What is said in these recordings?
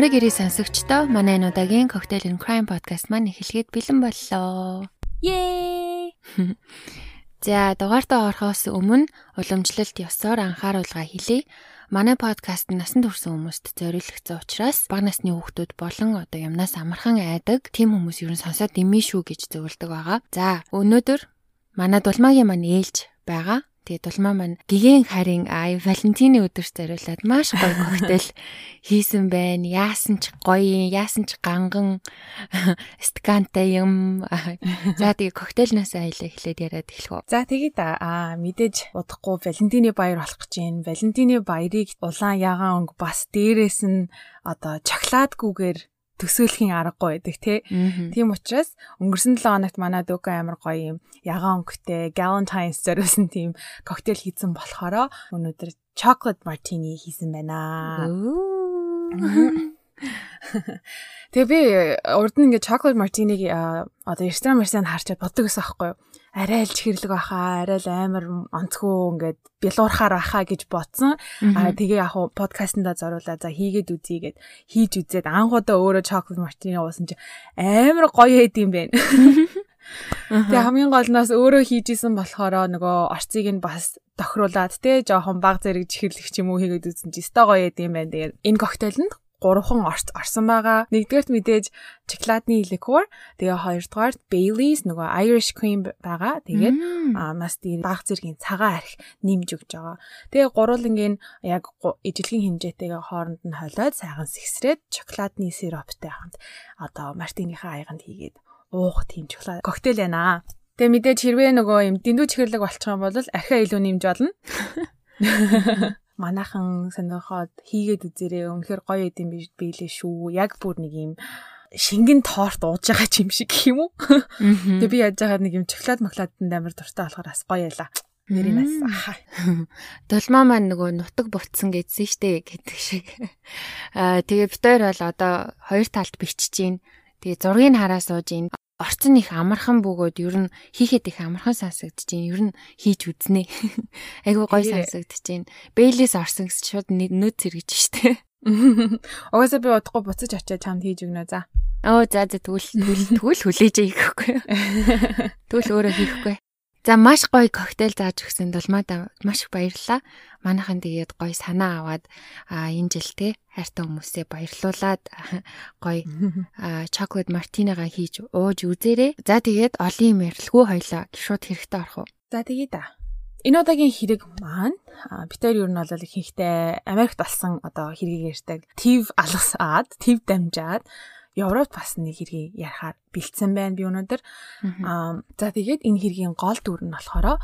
Амрыг ирээ сонсогчдоо манай энэ удаагийн Cocktail and Crime podcast маань эхлэхэд бэлэн боллоо. Yay! За дугаартаа орохоос өмнө уламжлалт ёсоор анхааруулга хэлье. Манай подкаст насан турш хүмүүст зориулагдсан учраас бага насны хүүхдүүд болон одоо юмнаас амархан айдаг тийм хүмүүс ерөн сонсоод дэмий шүү гэж зөвлөдөг байгаа. За өнөөдөр манай дулмаагийн маань ээлж байгаа. Тэгээд дулмаа маань гигэн харин ай Валентины өдөрт зориулаад маш гоё коктейл хийсэн байна. Яасан ч гоё, яасан ч ганган стакантай юм. За тэгээд коктейлнаас айлаа эхлээд яриад эхлэх үү. За тэгээд аа мэдээж удахгүй Валентины баяр болох гэж байна. Валентины баярыг улаан ягаан өнгө бас дээрээс нь одоо чоколадгүйгээр төсөөлхийн аргагүй байдаг тий. Тийм учраас өнгөрсөн 7 хоногт манай дүүка амар гоё юм ягаан өнгөтэй Galentine's зориулсан тийм коктейл хийсэн болохоор өнөөдөр chocolate martini хийсэн байна. Тэгээ би урд нь ингээ chocolate martini-г одоо ресторан марсан харчаад боддог гэсэн аахгүй юу? Арай л чихэрлэг баха, арай л амар онцгой ингээд бялуурахаар баха гэж бодсон. Аа тэгээ яг подкастнда зориулаа за хийгээд үзье гэд хийж үзээд анхудаа өөрөө chocolate martini уусан чи амар гоё хэд юм бэ. Тэгээ хамгийн голноос өөрөө хийжсэн болохоор нөгөө орцыг нь бас тохируулаад те жоохон баг зэрэг чихэрлэг ч юм уу хийгээд үзсэн чи өстой гоё юм байна. Тэгээд энэ коктейл нь гурван орсон байгаа. Нэгдүгээрт мэдээж шоколадны ликер, тэгээ хоёрдугаарт Baileys нөгөө Irish cream байгаа. Тэгээд бас тийм баг зэргийн цагаан арх нэмж өгч байгаа. Тэгээ гурвангийн яг ижилхэн хэмжээтэйгээ хооронд нь холиод сайхан сэгсрээд шоколадны сироптой хамт одоо мартиныхаа аяганд хийгээд уух тийм шоколад коктейл байна. Тэгээ мэдээж хэрвээ нөгөө юм дэндүү чихэрлэг болчих юм бол архиа илүү нэмж болно. манайхан сонирхоод хийгээд үзээрэй. Үнэхээр гоё идэм бийлээ шүү. Яг бүр нэг юм шингэн торт ууж байгаа юм шиг гэх юм уу? Тэгээ би яаж байгаа нэг юм шоколад маклааданд амар дуртай болохоор бас гоё яла. Нэрийнээс аха. Долмаа маань нөгөө нутаг бутсан гэдсэн штэ гэдэг шиг. Аа тэгээ битээр бол одоо хоёр талд бичиж гин. Тэгээ зургийг хараа сууж гин орцсон их амархан бөгөөд ер нь хийхэд их амархан сонсогдож байна. Ер нь хийж үзнэ. Айгу гой сонсогдож байна. Бэйлээс орсон гэсэн шууд нөт зэрэгж штэ. Угаасаа би удахгүй буцаж очиад чамд хийж өгнө за. Оо за за тэгвэл тэгвэл хүлээж хийхгүй. Тэгвэл өөрөө хийхгүй. За маш гоё коктейл зааж өгсөнд бол маш их баярлалаа. Манайхан тэгээд гоё санаа аваад энэ жил те хайртай хүмүүсээ баярлуулад гоё чоколад мартинега хийж ууж үзээрэй. За тэгээд олон юм ярилгүй хоёлаа шууд хэрэгтэй орох уу. За тэгээд а. Энэ удаагийн хэрэг маань битээр юу нь бол ихэнхдээ Америкт болсон одоо хэргийг ярьдаг. Тив алгасаад, тив дамжаад Европт бас нэг хэргийг ярихаар бэлдсэн байна би өнөөдөр. Аа за тэгээд энэ хэргийн гол дүр нь болохоор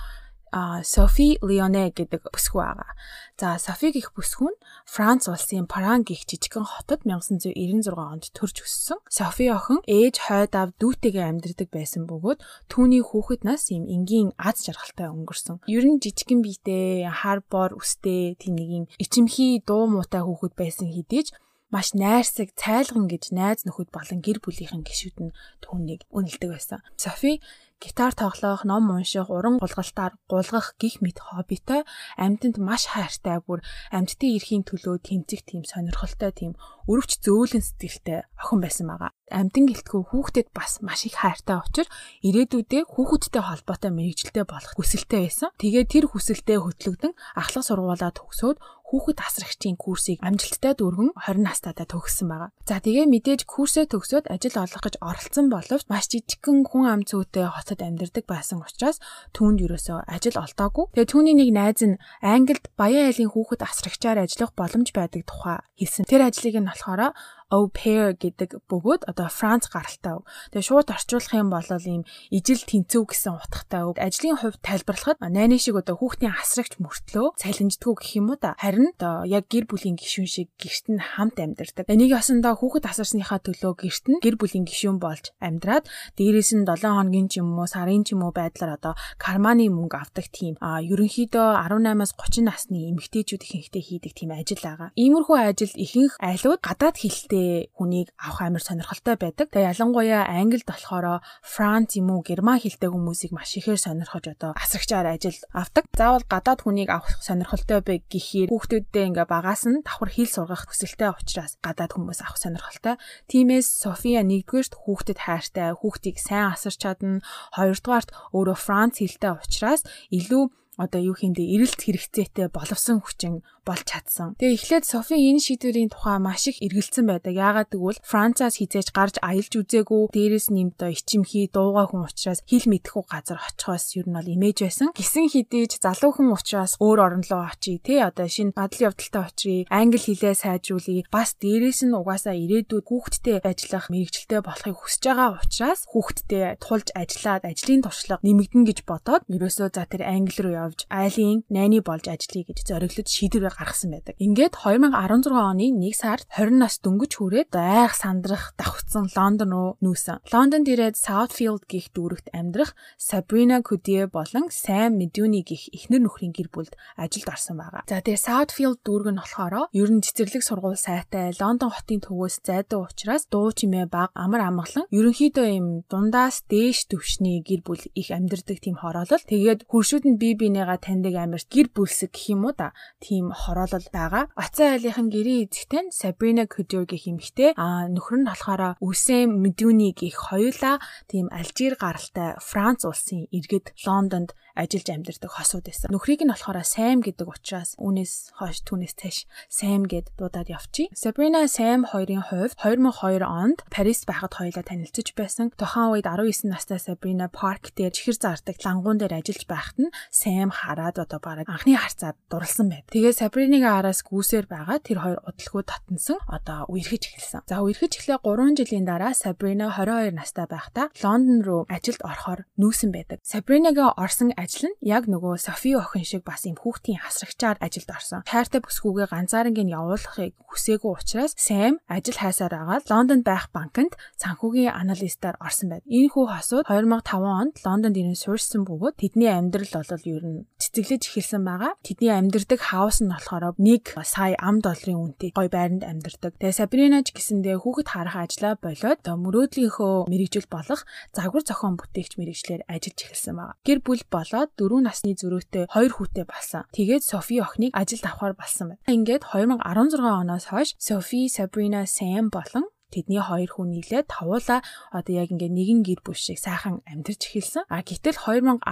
а Софи Леоне гэдэг бүсгүй байгаа. За Софи гэх бүсгүй нь Франц улсын Паран гих жижигхэн хотод 1996 онд төрж өссөн. Софи охин ээж хойд ав дүүтэйгээ амьдардаг байсан бөгөөд түүний хүүхэд нас юм энгийн аз жаргалтай өнгөрсөн. Ер нь жижигхэн биетэй, хар бор үстэй, тийм нэг юм ичимхий дуу муутай хүүхэд байсан хэдий ч маш найрсаг, цайлган гэж найз нөхөд болон гэр бүлийнхэн гишүүд нь түүнийг үнэлдэг байсан. Софи гитар тоглох, ном унших, уран гулгалтаар гулгах гих мэт хоббитой амьтанд маш хайртай бүр амьтдын эрхийн төлөө тэмцэх тийм сонирхолтой тийм өрөвч зөөлөн сэтгэлтэй охин байсан байгаа. Амьтан гэлтгүү хүүхдэд бас маш их хайртай учраас ирээдүйдээ хүүхэдтэй холбоотой мэрэгжилтэй болох хүсэлтэй байсан. Тэгээд тэр хүсэлтэд хөтлөгдөн ахлах сургуулаа төгсөөд хүүхэд асрагчийн курсыг амжилттай дүүргэн 20 настайдаа төгссөн байгаа. За тэгээ мэдээж курсээ төгсөөд ажил олох гэж оролцсон боловч маш жижигхэн хүн ам зүйтэй хотод амьдардаг байсан учраас түүнд юусоо ажил олдоогүй. Тэгээ түүний нэг найз нь Англид баян айлын хүүхэд асрагчаар ажиллах боломж байдаг тухай хэлсэн. Тэр ажлыг нь болохоор au pair гэдэг бөгөөд одоо Франц гаралтай. Тэгээ шууд орчуулах юм бол ийм ижил тэнцүү гэсэн утгатай. Ажлын хувьд тайлбарлахад найны шиг одоо хүүхдийн асрагч мөртлөө цалинждгүү гэх юм уу та. Харин одоо яг гэр бүлийн гишүүн шиг гэрт нь хамт амьдардаг. Энийг ясандаа хүүхэд асарсныхаа төлөө гэрт нь гэр бүлийн гишүүн болж амьдраад дээрээс нь 7 хоногийн ч юм уу сарын ч юм уу байдлаар одоо карманы мөнгө авдаг тийм а ерөнхийдөө 18-аас 30 насны эмэгтэйчүүд ихэнхдээ хийдэг тийм ажил байгаа. Иймэрхүү ажилд ихэнх айлууд гадаад хэлтэй хэлтэй хүнийг авах амар сонирхолтой байдаг. Тэгээ ялангуяа англид болохоор Франц юм уу герман хэлтэй хүмүүсийг маш ихээр сонирхож одоо асрагчаар ажил авдаг. Заавал гадаад хүнийг авах сонирхолтой бай гэхээр хүүхдүүддээ ингээ багаас нь давхар хэл сургах хүсэлтэй учраас гадаад хүмүүс авах сонирхолтой. Тиймээс София нэгдүгээрт хүүхдэд хайртай, хүүхдийг сайн асарч чадна. Хоёрдугаарт өөрөө Франц хэлтэй учраас илүү одоо юу хийндээ эрэлт хэрэгцээтэй боловсон хүчин болж чадсан. Тэгээ эхлээд Софи энэ шийдвэрийн тухай маш их эргэлзсэн байдаг. Яагаад гэвэл Францаас хизээж гарч аялж үзээгүй, дээрэс одоо ичимхий дуугаа хүн учраас хэл мэдэхгүй газар очихоос ер нь бол имэж байсан. Гисэн хідээж залуу хүн учраас өөр орн руу очие тий одоо шинэ бадлын явдалтай очие, англи хэлээ сайжруулъя. Бас дээрэс нь угаасаа ирээдүйд хүүхдтэй ажиллах мэрэгчлээ болохыг хүсэж байгаа учраас хүүхдтэй тулж ажиллаад ажлын туршлага нэмэгдэн гэж бодоод ерөөсөө за тэр англи руу явж айлын найны болж ажиллая гэж зориглож шийдвэр гаргасан байдаг. Ингээд 2016 оны 1 сард 20 нас дөнгөж хүрээд айх сандрах давхцсан Лондон руу нүүсэн. Лондонд ирээд Southfield гих дүүрэгт амьдрах Sabrina Cudie болон Sam Meduni гих эхнэр нөхрийн гэр бүлд ажилд орсон байгаа. За тэгээ Southfield дүүрэг нь болохоор ер нь цэцэрлэг сургууль сайтай Лондон хотын төвөөс зайдуу учраас дуу чимээ баг амар амгалан ерөнхийдөө юм дундаас дээш төвшний гэр бүл их амьдардаг тийм хороолол. Тэгээд хуршүүд нь бие биенийгаа таньдаг амар гэр бүлсэг гэх юм уу да. Тийм хороолол байгаа. Бацаа айлынхан гэрийн эзэгтэй Сабрина Кудюр гэх эмэгтэй а нөхөр нь болохоор Үсэм Медүни гэх хоёулаа тийм Алжир гаралтай Франц улсын иргэд Лондонд ажиллаж амьдардаг хосууд байсан. Нөхрийг нь болохоор Sam гэдэг учраас үүнээс хойш түүнээс цааш Sam гэд дуудаад явчих. Sabrina Sam хоёрын хувьд 2002 онд Парис байхад хоёулаа танилцж байсан. Тухайн үед 19 настай Sabrina Park дээр чихэр зардаг лангуун дээр ажиллаж байхад нь Sam хараад одоо бараг анхны харцаар дурлсан байд. Тэгээ Sabrina-гийн араас гүүсээр байгаа тэр хоёр удалгүй татансан одоо үерхэж эхэлсэн. За үерхэж эхлээ 3 жилийн дараа Sabrina 22 настай байхдаа Лондон руу ажилд орохоор нүүсэн байдаг. Sabrina-гийн орсон ажил нь яг нөгөө Софи охин шиг бас юм хүүхдийн асрагчаар ажилд орсон. Хайртай бүсгүйгээ ганцаарныг явуулахыг хүсээгүй учраас Сэм ажил хайсаар агаад Лондонд байх банкнд санхүүгийн аналистаар орсон байд. Энэ хүү хосууд 2005 онд Лондонд ирэн суурьсан бөгөөд тэдний амьдрал бол ер нь цэцэглэж эхэлсэн байгаа. Тэдний амьдардаг хаус нь болохоор 1 сая ам долларын үнэтэй гой байранд амьдардаг. Тэгээ Сабринаж гэсэндээ хүүхэд харах ажлаа болоод мөрөөдлийнхөө мэрэгжил болох загвар зохион бүтээгч мэрэгчлэр ажиллаж эхэлсэн байгаа. Гэр бүл болоод 4 насны зөрүүтэй 2 хүүтэй болсон. Тэгээд Софи охиныг ажилд авахар болсон байна. Ингээд 2016 оноос хойш Софи, Сабрина, Сэм болон тэдний хоёр хүн нийлээд тавуулаа одоо яг ингээ нэгэн гэр бүл шиг сайхан амьдарч эхэлсэн. А гэтэл 2017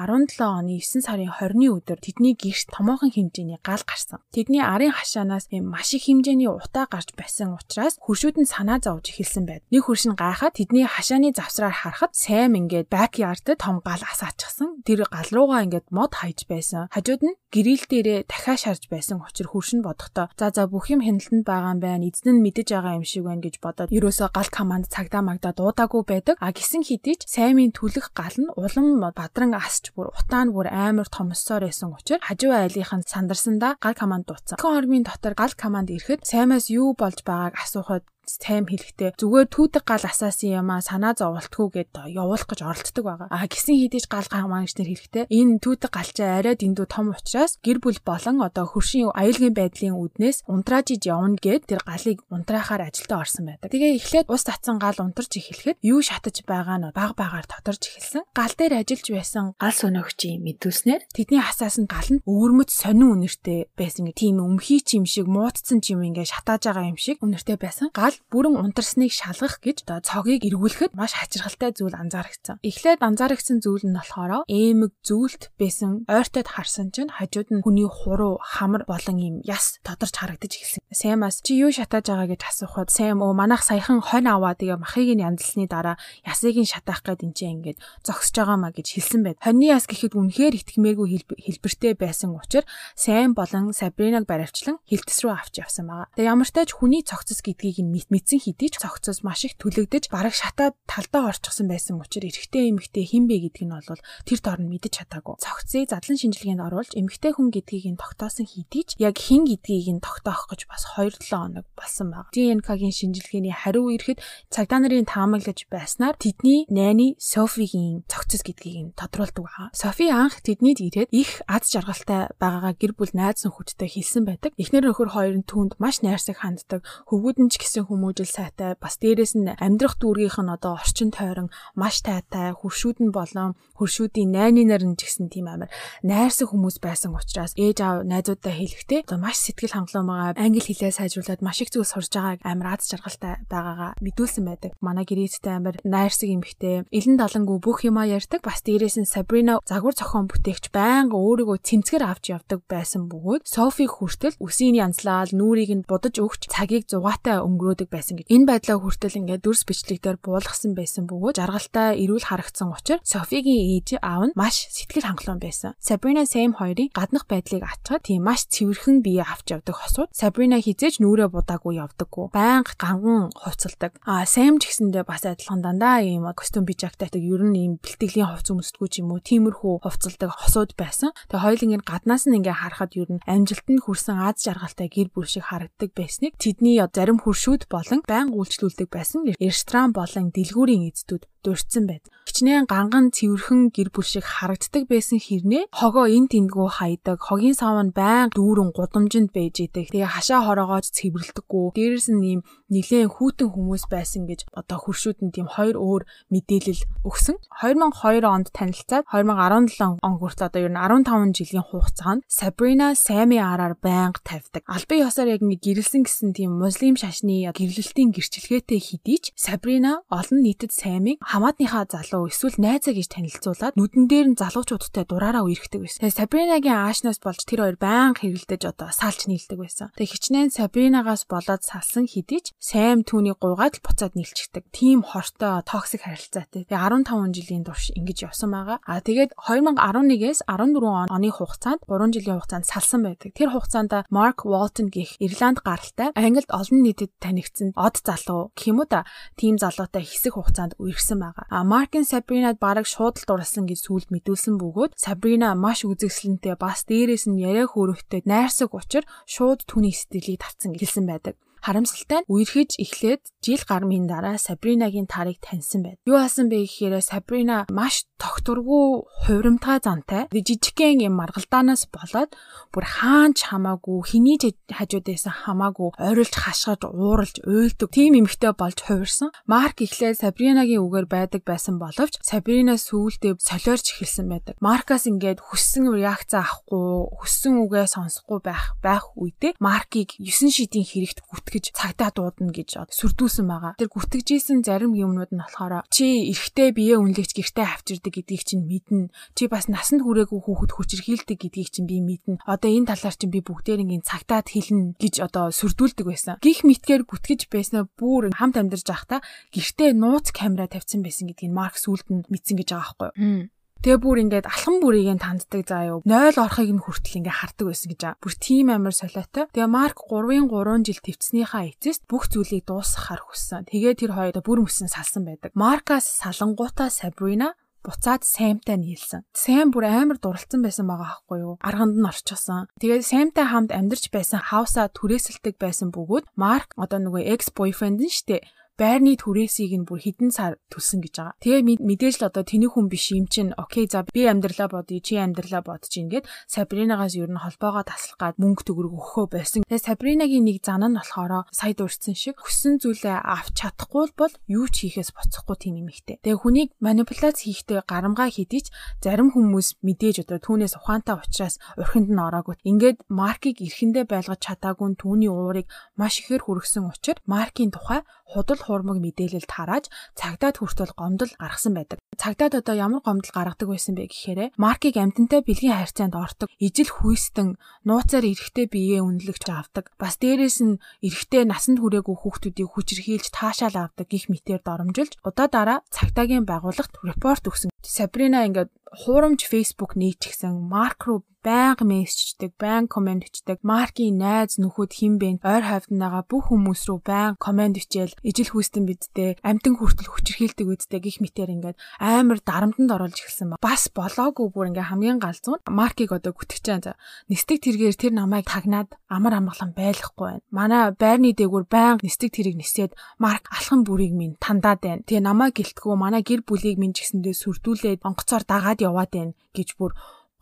оны 9 сарын 20-ны өдөр тэдний гэрт томоохон хэмжээний гал гарсан. Тэдний арын хашаанаас маш их хэмжээний утаа гарч байсан учраас хөршүүд нь санаа зовж эхэлсэн байд. Нэг хөрш нь гайхаад тэдний хашааны завсраар харахад сайм ингээд бакярд том гал асаачихсан. Тэр гал руугаа ингээд мод хайж байсан. Хажууд нь гэрэл дээрээ дахиад шарж байсан учраас хөрш нь бодохдоо за за бүх юм хяналтанд байгаа юм байна. Эзэн нь мэдэж байгаа юм шиг байна гэж бодоод ерөөсөө гал команд цагдаа магдаа дуудаагүй байдаг. А гисэн хэдий ч саймын түлэх гал нь улам бадран асч бүр утаа нь бүр амар томссоор байсан учраас хажуу айлынхан сандарсандаа гал команд дууцсан. Хэн хормын дотор гал команд ирэхэд саймаас юу болж байгааг асуухад тайм хэлэхдээ зүгээр түүдэг гал асаасан юм а санаа зовлтгүй гэд явуулах гэж оролддог байгаа. А гисэн хідэж гал гамаагчнэр хэлэхдээ энэ түүдэг галчаа арай дэндүү том учраас гэр бүл болон одоо хөршийн аюулгийн байдлын үднээс унтраажиж явна гэд тэр галыг унтраахаар ажилдаа орсон байдаг. Тэгээ эхлээд ус татсан гал унтарч эхлэхэд юу шатаж байгаа нь баг багаар тодорж эхэлсэн. Гал дээр ажиллаж байсан гал сөнөгчийн мэдүүлснээр тэдний хасаасан гал нь өвөрмөц сонин үнэртэй байсан гэх тийм өмхий чим шиг муутцсан чим ингээ шатааж байгаа юм шиг үнэртэй байсан. Гал бол бүрэн унтарсныг шалгах гэж одоо цогийг эргүүлэхэд маш хачирхалтай зүйл анзаарчихсан. Эхлээд анзаарчихсан зүйл нь болохоор ээмэг зүйлт байсан ойртойд харсан чинь хажууд нь хүний хуруу, хамар болон юм яс тодорч харагдаж эхэлсэн. Саймаас чи юу шатааж байгаа гэж асуухад Сайм оо манайх саяхан хонь аваа тэгээ махыг нь янзлсны дараа ясыг нь шатаах гээд энэ чинь ингээд зогсож байгаа маа гэж хэлсэн байд. Хоньны яс гэхэд үнэхээр итгэмээргүй хэлбэртэй байсан учраас Сайм болон Сабринаг баривчлан хилтэс рүү авч явсан байгаа. Тэгээ ямар ч тач хүний цогцос гэдгийг нь мэдсэн хэдий ч цогцоос маш их түлэгдэж бараг шатаад талдаа орчихсон байсан учраас эрэгтэй эмэгтэй хин бэ гэдг нь бол тэр дор нь мэдэж чадаагүй. Цогцыг задлан шинжилгээнд оруулж эмэгтэй хүн гэдгийг нь тогтоосон хэдий ч яг хин гэдгийг нь тогтоох гэж бас 2-7 хоног болсон баг. ДНК-гийн шинжилгээний хариу ирэхэд цагдаа нарын таамаглаж байснаар тэдний найны Софигийн цогцос гэдгийг нь тодруулдаг байна. Софи анх тэднийд ирээд их аз жаргалтай байгаагаа гэр бүл найз нөхөдтэй хэлсэн байдаг. Эхнэр нөхөр хоёр нь түүнд маш найрсаг ханддаг. Хөвгүүд нь ч гэсэн хүмүүжил сайтай бас дээрэс нь амьдрах дүүргийнх нь одоо орчин тойрон маш тайтай хуршүүд нь болон хуршүүдийн найны нар нь ч гэсэн тийм амар найрсан хүмүүс байсан учраас ээж аав найзуудтай хэлэхдээ одоо маш сэтгэл хангалуун байгаа англи хэлээ сайжруулад маш их зүйл сурж байгааг амар аз жаргалтай байгаагаа мэдүүлсэн байдаг. Манай гэрээстэй амар найрсаг эмхтэй элен далангуу бүх юмаа ярьдаг. Бас дээрээс нь Сабрина загвар зохион бүтээгч байнга өөрийгөө цэмцгэр авч явдаг байсан бөгөөд Софи хүртэл үсийн янзлал нүрийг нь будаж өгч цагийг зугаатай өнгөрөөдөг байсан гэж. Энэ байдлаа хүртэл ингээд дүрс бичлэгдээр буулгасан байсан бөгөөд жаргалтай эрүүл харагдсан учраас Софигийн ээж аав нь маш сэтгэл хангалуун байсан. Сабрина Сэм хоёрын гаднах байдлыг ачаад тийм маш цэвэрхэн бие авч явдаг хосууд Сабрина хизээж нүрээ будаагүй явдаггүй. Байнга ганган хувцалдаг. А Сэм ч гэсэндээ бас адилхан дандаа ийм костюм бижагтай ер нь ийм бэлтгэлийн хувц өмсдгүү ч юм уу тиймэрхүү хувцалдаг хосууд байсан. Тэгээ хоёулын энэ гаднаас нь ингээ харахад ер нь амжилтанд хүрсэн аз жаргалтай гэр бүл шиг харагддаг байсныг тэдний зарим хуршүүд болон байнга үйлчлүүлдэг байсан ресторан болон дэлгүүрийн эздүүд дурдсан байд. Хичнээн ганган цэвэрхэн гэр бүл шиг харагддаг байсан хэрнээ хогоо эн тэндгүү хайдаг, хогийн сав нь байн дүүрэн гудамжинд байж идэг. Тэгээ хашаа хороогоож цэвэрлдэггүй. Дээрээс нь ийм нилээн хүүтэн хүмүүс байсан гэж одоо хуршүүд нь тийм хоёр өөр мэдээлэл өгсөн. 2002 онд танилцаад 2017 он хүртэл одоо ер нь 15 жилийн хугацаанд Sabrina Sammy араар байнга тавьдаг. Албан ёсоор яг ингэ гэрэлсэн гэсэн тийм муслим шашны гэрлэлтийн гэрчлэгээтэй хэдий ч Sabrina олон нийтэд Sammy хамаатныхаа залуу эсвэл найзаа гэж танилцуулаад нүдэн дээр нь залуучуудтай дураараа үерхдэг байсан. Тэгээ Сабринагийн аашнаас болж тэр хоёр байнга хэрэлдэж одоо салж нийлдэг байсан. Тэгээ хичнээн Сабринагаас болоод салсан хэдий ч Сэм түүний гуйгаад л буцаад нийлчихдэг. Тим хортой токсик харилцаатай. Тэгээ 15 жилийн турш ингэж явсан байгаа. А тэгээд 2011-ээс 14 оны хугацаанд 3 жилийн хугацаанд салсан байдаг. Тэр хугацаанд Марк Walton гэх Ирланд гаралтай Англид олон нийтэд танигдсан од залуу уу та тийм залуутай хэсэг хугацаанд үерхсэн байгаа. А Маркин Сабринад бараг шууд л дурласан гэж сүлд мэдүүлсэн бөгөөд Сабрина маш үзэгсэлэнтэй бас дээрээс нь яриа хөөрөхтэй найрсаг учир шууд түүний сэтгэлийг татсан гэлсэн байдаг. Харамсалтай нь үерхэж эхлээд жил гармын дараа Сабринагийн тарыг таньсан байд. Юу асан бэ гэхээр Сабрина маш тогтургүй хувирамтай зантай. Жижигхэн юм маргалдаанаас болоод бүр хаанч хамаагүй хэний хажуудаас хамаагүй ойрлж хашгирж ууралж уйлдаг тийм эмэгтэй болж хувирсан. Марк эхлээд Сабринагийн үгээр байдаг байсан боловч Сабрина сүүлдээ солиорч эхэлсэн байдаг. Маркаас ингээд хүссэн реакц авахгүй, хүссэн үгээ сонсохгүй байх байх үедээ Маркийг 9 шидийн хэрэгт гүтгэж гэж цагдаа дуудана гэж сүрдүүлсэн байгаа. Тэр гүтгэжсэн зарим юмнууд нь болохоор чи эрэгтэй бие үнэлэгч гэртээ авчирдаг гэдгийг чинь мэднэ. Чи бас насанд хүрээгүй хүүхэд хүчрхийлдэг гэдгийг чинь би мэднэ. Одоо энэ талаар чинь би бүгдээрингийн цагтаад хэлнэ гэж одоо сүрдүүлдэг байсан. Гих мэтгээр гүтгэж байснаа бүр хамт амьдарч байхдаа гэртээ нууц камера тавьсан байсан гэдгийг Марк сүлд нь мэдсэн гэж байгаа байхгүй юу? Тэгээ бүр ингээд алхан бүрийг нь танддаг заа юу. 0 орохыг нь хүртэл ингээд хардаг байсан гэж аа. Бүр тийм амар солиотой. Тэгээ Марк 3-ын 3 жил төвцснийхаа эцэст бүх зүйлийг дуусгахаар хүссэн. Тэгээ тэр хоёр бүр мөсөн салсан байдаг. Маркаас салангуудаа Сабрина буцаад Саймтай нийлсэн. Сайм бүр амар дурлцсан байсан байгаа байхгүй юу? Арганд нь орчихсон. Тэгээд Саймтай хамт амьдарч байсан хауса түрээсэлдэг байсан бөгөөд Марк одоо нөгөө экс бойфренд нь штэ байрны түрээсийг нь бүр хідэн сар төлсөн гэж байгаа. Тэгээ мэдээж л одоо тэний хүн биш юм чинь окей за би амьдралаа бодъё чи амьдралаа бодож ингээд Сабринагаас ер нь холбоогоо таслах гад мөнгө төгрөг өгөхөө байсан. Тэгээ Сабринагийн нэг зан нь болохоор сая дурдсан шиг хүссэн зүйлээ авч чадахгүй бол юу ч хийхээс боцохгүй тийм юм ихтэй. Тэгээ хүнийг манипуляц хийхдээ гарамгаа хийдийч зарим хүмүүс мэдээж одоо түүнээс ухаантай учраас урхинд нь ороогүй. Ингээд маркийг эрхэндээ байлгаж чадаагүй түүний уурыг маш ихээр хүргэсэн учраас маркийн тухай худал хуурмаг мэдээлэл тарааж цагдаад хүртэл гомдол гаргасан байдаг. Цагдаад одоо ямар гомдол гаргадаг байсан бэ гэхээр маркийг амтантай бэлгийн харьцаанд ортог, ижил хүйстэн, нууцаар эрэхтэй биеэ үнэлэгч авдаг. Бас дээрээс нь эрэхтэй насанд хүрээгүй хүүхдүүдийг хүчрхийлж таашаал авдаг гих мэтээр доромжилж удаа дараа цагдаагийн байгууллагт репорт өгсөн. Сабрина ингээд хуурамч Facebook нээчихсэн Марк руу байнга мессеждэг, байнга комент бичдэг. Маркийн найз нөхөд хин бэ? Ойр хавьд байгаа бүх хүмүүс рүү байнга комент бичээл ижил хүүстэн бидтэй, амтан хүртэл хүчрхийлдэг үедтэй гих мэтэр ингээд амар дарамтанд оруулж эхэлсэн ба. Бас болоогүй бүр ингээ хамгийн галзуу Маркийг одоо гүтгэж чаана. Нистэг тэргээр тэр намайг тагнаад амар амгалан байлахгүй байна. Манай байрны дээгүүр байнга нистэг тэрийг нисээд Марк алхан бүрийг минь тандаад байна. Тэгээ намайг гэлтгүү манай гэр бүлийг минь ч гэсэндээ сүрдүүлээд онгоцоор дагаад яваад байна гэж бүр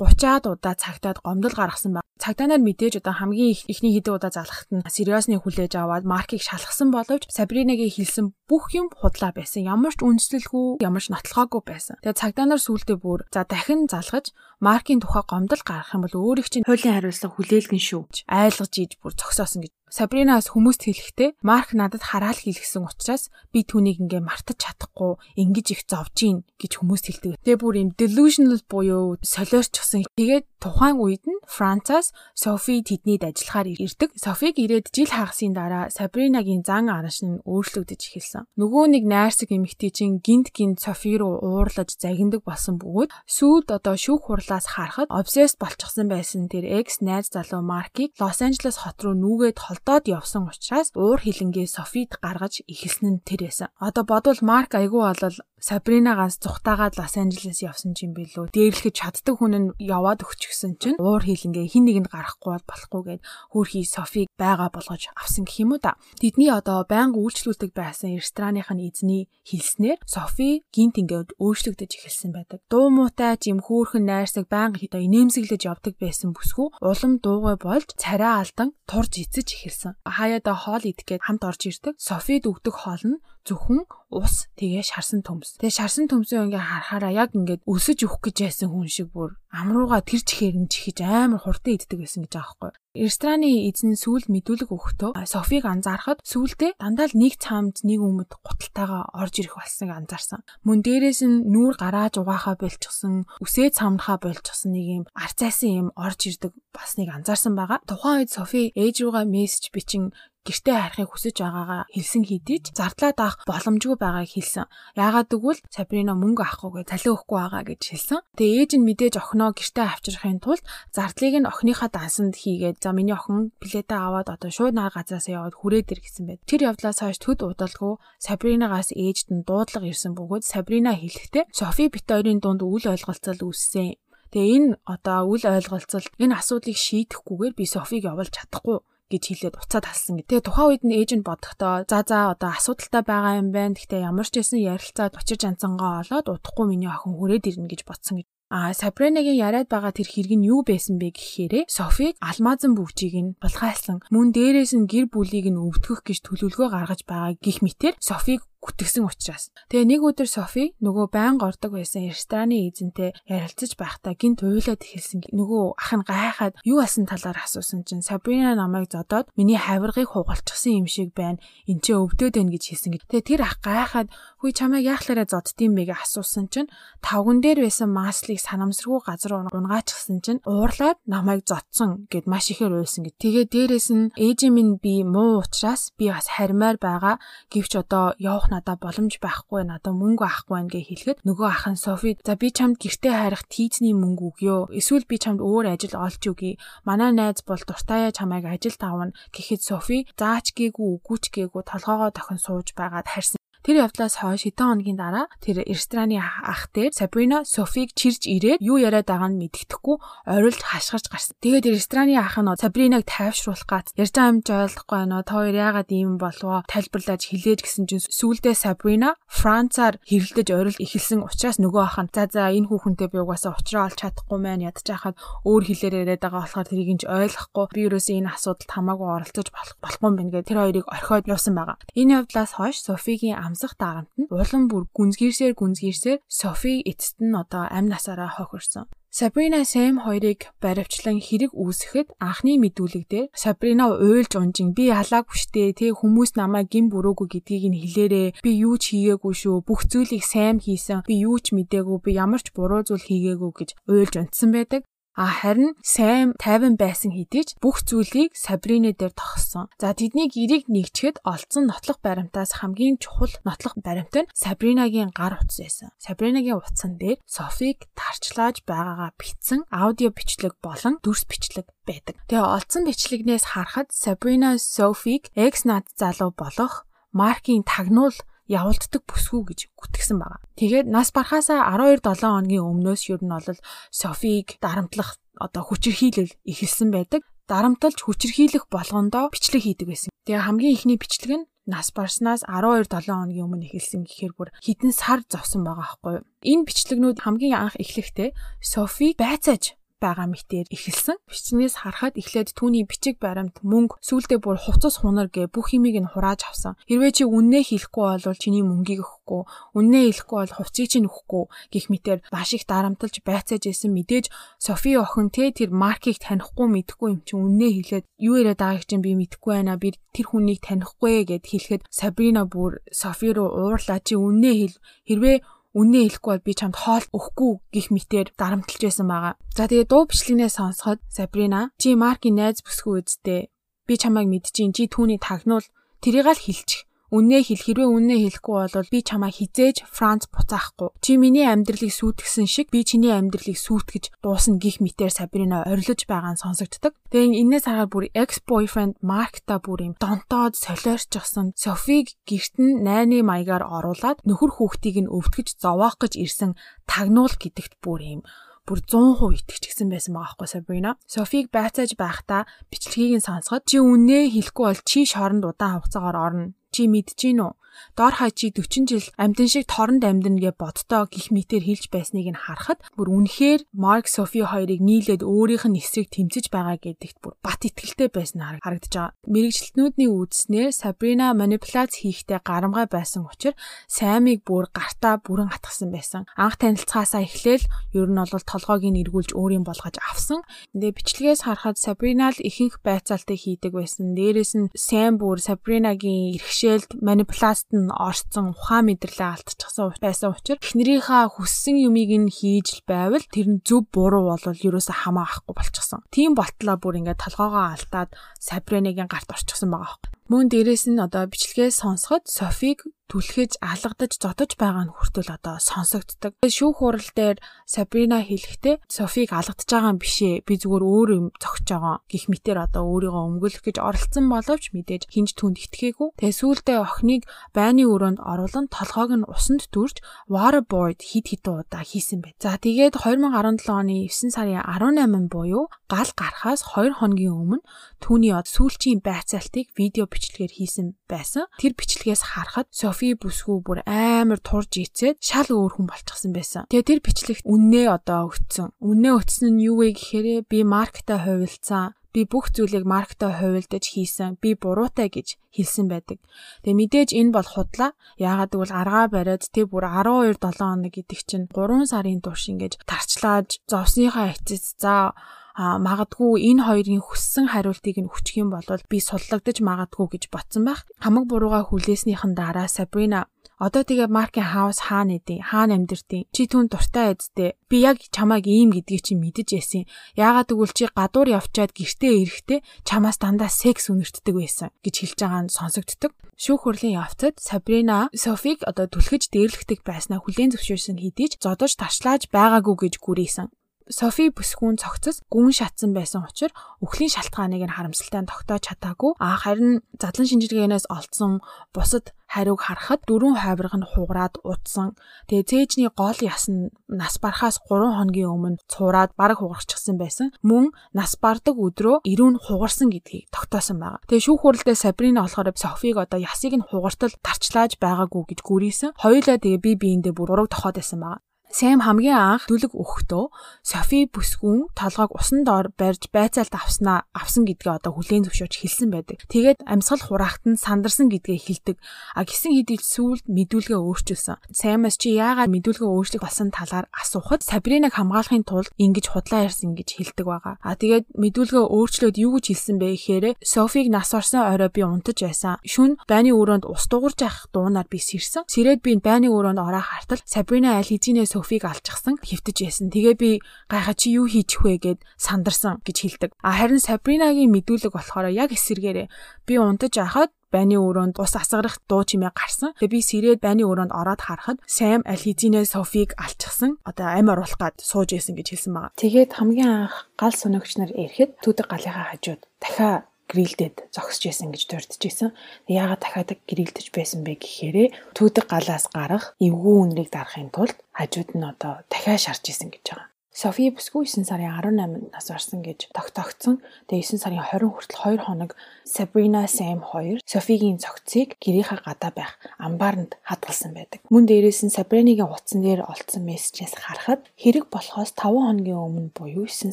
30-аад удаа цагтаад гомдол гаргасан баг. цагдаа нар мэдээж одоо хамгийн ихний хэдэн удаа залхахт нь сериосны хүлээж аваад маркийг шалгасан боловч Сабринагийн хэлсэн бүх юм худлаа байсан. Ямар ч үндэслэлгүй, ямар ч нотлохоогүй байсан. Тэгээ цагдаа нар сүултээ бүр за дахин залгаж маркийн тухай гомдол гаргах юм бол өөрийг чинь хуулийн хариуцлага хүлээлгэн шүү айлгаж ийж бүр зогсоосон гэж Сабринаас хүмүүст хэлэхдээ Марк надад хараал хийлгсэн учраас би түүнийг ингээ мартаж чадахгүй ингэж их зовж гин гэж хүмүүст хэлдэг. Тэгээ бүр юм delusional буюу солиорчсон. Тэгээд тухайн үед нь Францаас Софи тэднийд ажиллахаар ирдэг. Софиг ирээд жил хагасын дараа Сабринагийн зан аранш нь өөрчлөгдөж эхэлсэн. Нөгөө нэг найрсаг эмэгтэй чинь гинт гинт Софи руу уурлаж загиндаг болсон бөгөөд сүйд одоо шүүх хурлаас харахад obsessed болчихсон байсан тэр экс найз залуу Маркийг Лос Анжелес хот руу нүгээд холдоод явсан учраас уур хилэнгээ Софид гаргаж эхэлсэн нь тэр байсан. Одоо бодвол Марк айгүй болол Сабринагаас зүхтаагаад Лос Анжелес явсан ч юм билүү. Дээрлэхэд чаддаг хүн нь яваад өгчихсөн чинь уур хилэнгээ хин нэгэнд гарахгүй болохгүй гэд хөөрхий Софиг байгаа болгож авсан гэх юм уу та. Тэдний одоо байнга үйлчлүүлдэг байсан рестораных нь эзний хэлснээр Софи гинт ингээд өөрчлөгдөж эхэлсэн байдаг. Дуу муутай жим хөөрхөн найрсаг байнга одоо инээмсэглэж явдаг байсан бүсгүй улам дуугай болж царай алдан турж эцэж эхэлсэн хэлсэн. Хаяада хоол идэх гээд хамт орж ирдэг. Софид өгдөг хоол нь зөвхөн ус тэгээ шарсан төмс. Тэгээ шарсан төмсөө ингээ харахаараа яг ингээд өсөж өгөх гэж яасан хүн шиг бүр амрууга тэр чихээр нь чихэж амар хурдан иддэг байсан гэж аахгүй. Рестораны эзэн сүүл мэдүүлэг өгөхдөө Софиг анзаарахад сүүлдээ дандаа л нэг цаамд нэг өмд гуталтайгаа орж ирэх болсныг анзаарсан. Мөн дээрээс нь нүүр гарааж угаахаа болчихсон, үсээ цамнахаа болчихсон нэг юм арцайсан юм орж ирдэг басныг анзаарсан байгаа. Тухайн үед Софи ээж руугаа мессеж бичин гэртээ харахыг хүсэж байгаагаа хэлсэн хэдий ч зардлаад авах боломжгүй байгааг хэлсэн. Яагаад гэвэл Сабрина мөнгө авахгүйгээ цалин өгөхгүй байгаа гэж хэлсэн. Тэгээ ээж нь мэдээж охиноо гэртээ авчрахын тулд зардлыг нь охиныхаа дансанд хийгээд за миний охин плетэ аваад одоо шууд нар газраас яваад хүрээд ир гэсэн байд. Тэр явдлаас хойш төд удалгүй Сабринагаас ээжд нь дуудлага ирсэн бөгөөд Сабрина хэлэхдээ Софи бит хоёрын дунд үл ойлголцол үүссэн. Тэгээ энэ одоо үл ойлголцол энэ асуудлыг шийдэхгүйгээр би Софиг явуулж чадахгүй гэж хэлээд уцаад халсан гэдэг. Тэгээ тухайн үед нь эйжент бодохдоо за за одоо асуудалтай байгаа юм байна. Гэхдээ ямар ч байсан ярилцаад учир жанцангаа олоод удахгүй миний охин хүрээд ирнэ гэж бодсон гэж. А Сабринагийн яриад байгаа тэр хэрэг нь юу байсан бэ гэхээрээ Софиг алмазан бүгжийг нь булгайлсан. Мөн дээрээс нь гэр бүлийг нь өвдгөх гэж төлөвлөгөө гаргаж байгаа гих мэтэр Софиг гүтгсэн учраас. Тэгээ нэг өдөр Софи нөгөө байнга ордог байсан рестораны эзэнтэй ярилцаж байхдаа гинт уйлаад эхэлсэн. Нөгөө ах нь гайхаад юу асан талаар асуусан чинь Сабрина намайг зодоод миний хавиргыг хугалчихсан юм шиг байна. Энд чи өвдөд байна гэж хэлсэн. Тэгээ тэр ах гайхаад хүй чамайг яахлаараа зоддсон бэ гэж асуусан чинь тавган дээр байсан маслыг санамсаргүй газар унгаачихсан чинь уурлаад намайг зодсон гэд маш ихээр уйлсан гэд. Тэгээ дээрэс нь ээжийн минь би муу учраас би бас харимаар байгаа. Гэвч одоо явах надад боломж байхгүй надад мөнгө авахгүй байна гэж хэлэхэд нөгөө ах нь Софи за би чамд гэртээ хайрах тийзний мөнгө өгөө эсвэл би чамд өөр ажил олж өгье. Манай найз бол дуртайя чамайг ажилд авна гэхэд Софи заач гээгүй үгүйч гээгүй толгоогоо дохин сууж байгаад харьсан Тэр явдлаас хойш хэдэн хоногийн дараа тэр рестораны ах дээр Сабрина Софиг чирж ирээд юу яриад байгаа нь мэддэхгүй орилж хашгирч гарсан. Тэгээд рестораны ах нь Сабринаг тайвшруулах гад ярьж байгаа юм ойлгохгүй байна. Та хоёр яагаад ийм болвоо тайлбарлаж хэлээж гисэн чинь сүүлдээ Сабрина Францаар хэрэлдэж орил эхэлсэн учраас нөгөө ах нь за за энэ хүүхэнтэй би угаасаа уучраа олж чадахгүй маань ядж хахад өөр хэлээр яриад байгаа болохоор тэрийг нь ойлгохгүй би юусэн энэ асуудалд хамаагүй оролцож болох болохгүй юм байна гэдэг тэр хоёрыг орхиод явсан байгаа. Энэ явдлаас хойш Софигийн амсах дарамт нь улам бүр гүнзгийрсээр гүнзгийрсээр Софи эцэст нь одоо амь насаараа хохирсон. Сабрина Сэм хоёрыг баривчлан хэрэг үүсгэхэд анхны мэдүүлэг дээр Сабрина уйлж унжин би халаагүй штэ тэ хүмүүс намайг гин бүрөөгүй гэдгийг нь хэлээрээ би юу ч хийгээгүй шүү бүх зүйлийг сайн хийсэн би юу ч мдээгүй би ямар ч буруу зүйл хийгээгүй гэж уйлж унтсан байдаг А харин сайн тайван байсан хэдий ч бүх зүйлийг Сабрине дээр тогссон. За тэдний гэрийг нэгчгэд олцсон нотлох баримтаас хамгийн чухал нотлох баримт нь Сабринагийн гар утас байсан. Сабринагийн утсан дээр Софиг тарчлааж байгаагаа бичсэн аудио бичлэг болон дүрс бичлэг байдаг. Тэгээ олцсон бичлэгнээс харахад Сабрина Софиг экс над залуу болох Маркийн тагнуул явуулддаг бүсгүй гэж гүтгсэн байгаа. Тэгээд нас барахаасаа 12 7 хоногийн өмнөөс ер нь бол Софиг дарамтлах одоо хүчирхийлэл эхэлсэн байдаг. Дарамтлж хүчирхийлэх болгондоо бичлэг хийдэг байсан. Тэгээ хамгийн ихний бичлэг нь нас барснаас 12 7 хоногийн өмнө эхэлсэн гэхээр бүр хідэн сар зовсон байгаа байхгүй юу. Энэ бичлэгнүүд хамгийн анх эхлэхдээ Софи байцааж байгаа мэтээр эхэлсэн. Бичснээс харахад эхлээд түүний бичиг баримт, мөнгө, сүүлдээ бүр хувцас хунар гэ бүх юмыг нь хурааж авсан. Хэрвээ чи үннээ хэлэхгүй бол чиний мөнгийг өгөхгүй, үннээ хэлэхгүй бол хувцсыг чинь өгөхгүй гэх мэтээр маш их дарамтлж байцааж исэн мэдээж Софи охин те тэр Маркийг танихгүй мэдхгүй юм чи үннээ хэлээд юу яриад байгааг чинь би мэдэхгүй байна. Би тэр хүнийг танихгүй гэд хэлэхэд Сабрина бүр Софи руу уурлаа чи үннээ хэл хэрвээ үннээ хэлэхгүй бол би чамд хоол өгөхгүй гих мэтээр дарамтлж байсан байгаа. За тэгээ дуу бичлэгнээ сонсоход Сабрина чи Маркийн найз бүсгүй үсттэй. Би чамайг мэдчихээн чи түүний тагнуул. Тэрийг л хэлчих Үннээ хэл хэрвээ үннээ хэлэхгүй бол би чамаа хизээж Франц буцаахгүй. Чи миний амьдралыг сүйтгэсэн шиг би чиний амьдралыг сүйтгэж дуусна гих мэтээр Сабрина орилж байгаа нь сонсогддог. Тэгээ энэс хагаар бүр ex-boyfriend Маркта бүр юм донтоод солиорчсон Софиг гэрт нь найны маягаар оруулаад нөхөр хүүхдийг нь өвтгөж зовоох гэж ирсэн тагнуул гэдэгт бүр юм бүр 100% итгэчихсэн байсан байгаа байхгүй Сабрина. Софиг байцааж байхдаа бичлэгийг нь сонсоход чи үннээ хэлэхгүй бол чи шоронд удаан хугацаагаар орно Чи мэдэж гин үү? Дор хай чи 40 жил амьтан шиг торонд амьдна гэж бодтоо гих мэтэр хэлж байсныг нь харахад бүр үнэхээр Марк Софи хоёрыг нийлээд өөрийнх нь эсрэг тэмцэж байгаа гэдэгт бүр бат итгэлтэй байсан харагдаж байгаа. Мэргэжилтнүүдний үзснээр Сабрина манипуляц хийхдээ гарамгай байсан учраас Саймыг бүр гартаа бүрэн хатгсан байсан. Анх танилцахаасаа эхлээл ер нь бол толгойг нь эргүүлж өөрийн болгож авсан. Тэгээ бичлэгээс харахад Сабрина л ихэнх байцаалтыг хийдэг байсан. Дээрээс нь Сайм бүр Сабринагийн иргэшээлд манипуляц цаст нь орцсон ухаан мэдрэлээ алдчихсан байсан учраас эхнэрийнхаа хүссэн юмыг нь хийж байвал тэр нь зөв буруу бол ерөөсө хамаа ахгүй болчихсон. Тийм болтлоо бүр ингээд толгоогоо алдаад Сабринагийн гарт орчихсон байгаа байхгүй. Мөн дээрэс нь одоо бичлэгээ сонсоход Софиг түлхэж алгадаж зодож байгаа нь хүртэл одоо сонсогддог. Шүүх хурал дээр Сабрина хэлэхдээ Софиг алгадаж байгаа юм бишээ. Би зүгээр өөр юм зогсож байгаа гих мэтэр одоо өөрийгөө өмгөөлөх гэж оролцсон боловч мэдээж хинж түнд итгээгүй. Тэгээ сүүлдээ охиныг байны өрөөнд оруулан толгойг нь усанд дүрж waterboard хид хідэн удаа хийсэн байт. За тэгээд 2017 оны 9 сарын 18 буюу гал гарахаас 2 хоногийн өмнө түүний од сүүлчийн байцаалтыг видео бичлэгээр хийсэн байсан. Тэр бичлэгээс харахад Софи бүсгүй бүр амар турж ицээд шал өөр хүн болчихсон байсан. Тэгээ тэр бичлэгт үннээ одоо өгцөн. Үннээ өгсөн нь юу вэ гэхээр би маркетаа хувилцсан би бүх зүйлийг маркетаа хувилдаж хийсэн. Би буруутай гэж хэлсэн байдаг. Тэгээ мэдээж энэ бол худлаа. Яагаад гэвэл аргаа бариад тэг бүр 12 7 хоног гэдэг чинь 3 сарын турш ингэж тарчлааж зовсныхаа эцэс за а магадгүй энэ хоёрын хүссэн хариултыг нь хүчих юм бол би суллагдаж магадгүй гэж ботсон байх. Хамаг бурууга хүлээснийхэн дараа Сабрина Одоо тэгээ Маркийн хаус хаана идэв? Хаана амьдэртیں۔ Чи түн дуртай эзтэй. Би яг чамайг ийм гэдгийг чи мэдэж яасан. Яагаад гэвэл чи гадуур явчаад гэртээ ирэхдээ чамаас дандаа секс үнэртдэг байсан гэж хэлж байгаа нь сонсогддог. Шүүх хурлын явцад Сабрина Софиг одоо түлхэж дээрлэгдэг байснаа хүлээн зөвшөөрсөн хэдий ч зодож тарчлааж байгаагүй гэж гүрийсэн. Софи бүсгүүн цогцос гүн шатсан байсан учраас өхлийн шалтгааныг нь харамсалтай тогтоож чадаагүй. А харин задлан шинжилгээнээс олдсон бусад хариуг харахад дөрвөн хойборг нь хугараад удсан. Тэгээ цээжний гол яс нь нас барахаас 3 хоногийн өмнө цуураад бараг хугарчихсан байсан. Мөн нас бардаг өдрөө ирүүн хугарсан гэдгийг тогтоосон байна. Тэгээ шүүх хурлдаа Сабрина болохоор Софиг одоо ясыг нь хугартал тарчлааж байгаагүй гэж гүрийсэн. Хоёулаа тэгээ би биендээ бүр ураг тохоод байсан байна. Сэм хамгийн анх дүлэг өгөхдөө Софи бүсгүн толгойг усан доор барьж байцаалт авснаа авсан гэдгээ одоо хүлээн зөвшөөрч хэлсэн байдаг. Тэгээд амьсгал хураахт нь сандарсан гэдгээ хэлдэг. А гисэн хэдий сүүлд мэдүүлгээ өөрчилсөн. Саймас чи яагаад мэдүүлгээ өөрчлөх болсон талаар асуухад Сабринаг хамгаалахын тулд ингэж худлаа ярьсан гэж хэлдэг байгаа. А тэгээд мэдүүлгээ өөрчлөөд юу гэж хэлсэн бэ гэхээр Софиг нас орсон орой би унтаж байсан. Шүн байны өрөөнд ус дуурж авах дуунаар би сэрсэн. Сэрээд би байны өрөөнд ороо хартал Сабрина аль хэзээ Софиг алчихсан хэвтэж байсан. Тэгээ би гайхаа чи юу хийчих вэ гэд сандарсан гэж хэлдэг. А харин Сабринагийн мэдүүлэг болохоор яг эсэргээрээ би унтаж ахад байны өрөөнд ус асгарах дуу чимээ гарсан. Тэгээ би сэрээд байны өрөөнд ороод харахад Сэм Алхизинэ Софиг алчихсан. Одоо амь оруулах гад сууж исэн гэж хэлсэн байгаа. Тэгээд хамгийн анх гал сунагч нар ирэхэд түүдэг галынхаа хажууд дахиад грилдэд зогсож байсан гэж дурдж исэн. Яагаад дахиад грилдэж байсан бэ гэхээр түүдэг галаас гарах эвгүй үнрийг дарахын тулд хажууд нь одоо дахиад шарж исэн гэж байгаа. Софи бүсгүй 9 сарын 18-нд нас орсон гэж тогтоогдсон. Тэгээ 9 сарын 20 хүртэл 2 хоног Sabrina Sam 2 Софигийн цогцыг гэрийнхаа гадаа байх амбаарнд хадгалсан байдаг. Мөн дээрээс нь Sabrina-гийн утсан дээр олдсон мессежээс харахад хэрэг болохоос 5 хоногийн өмнө буюу 9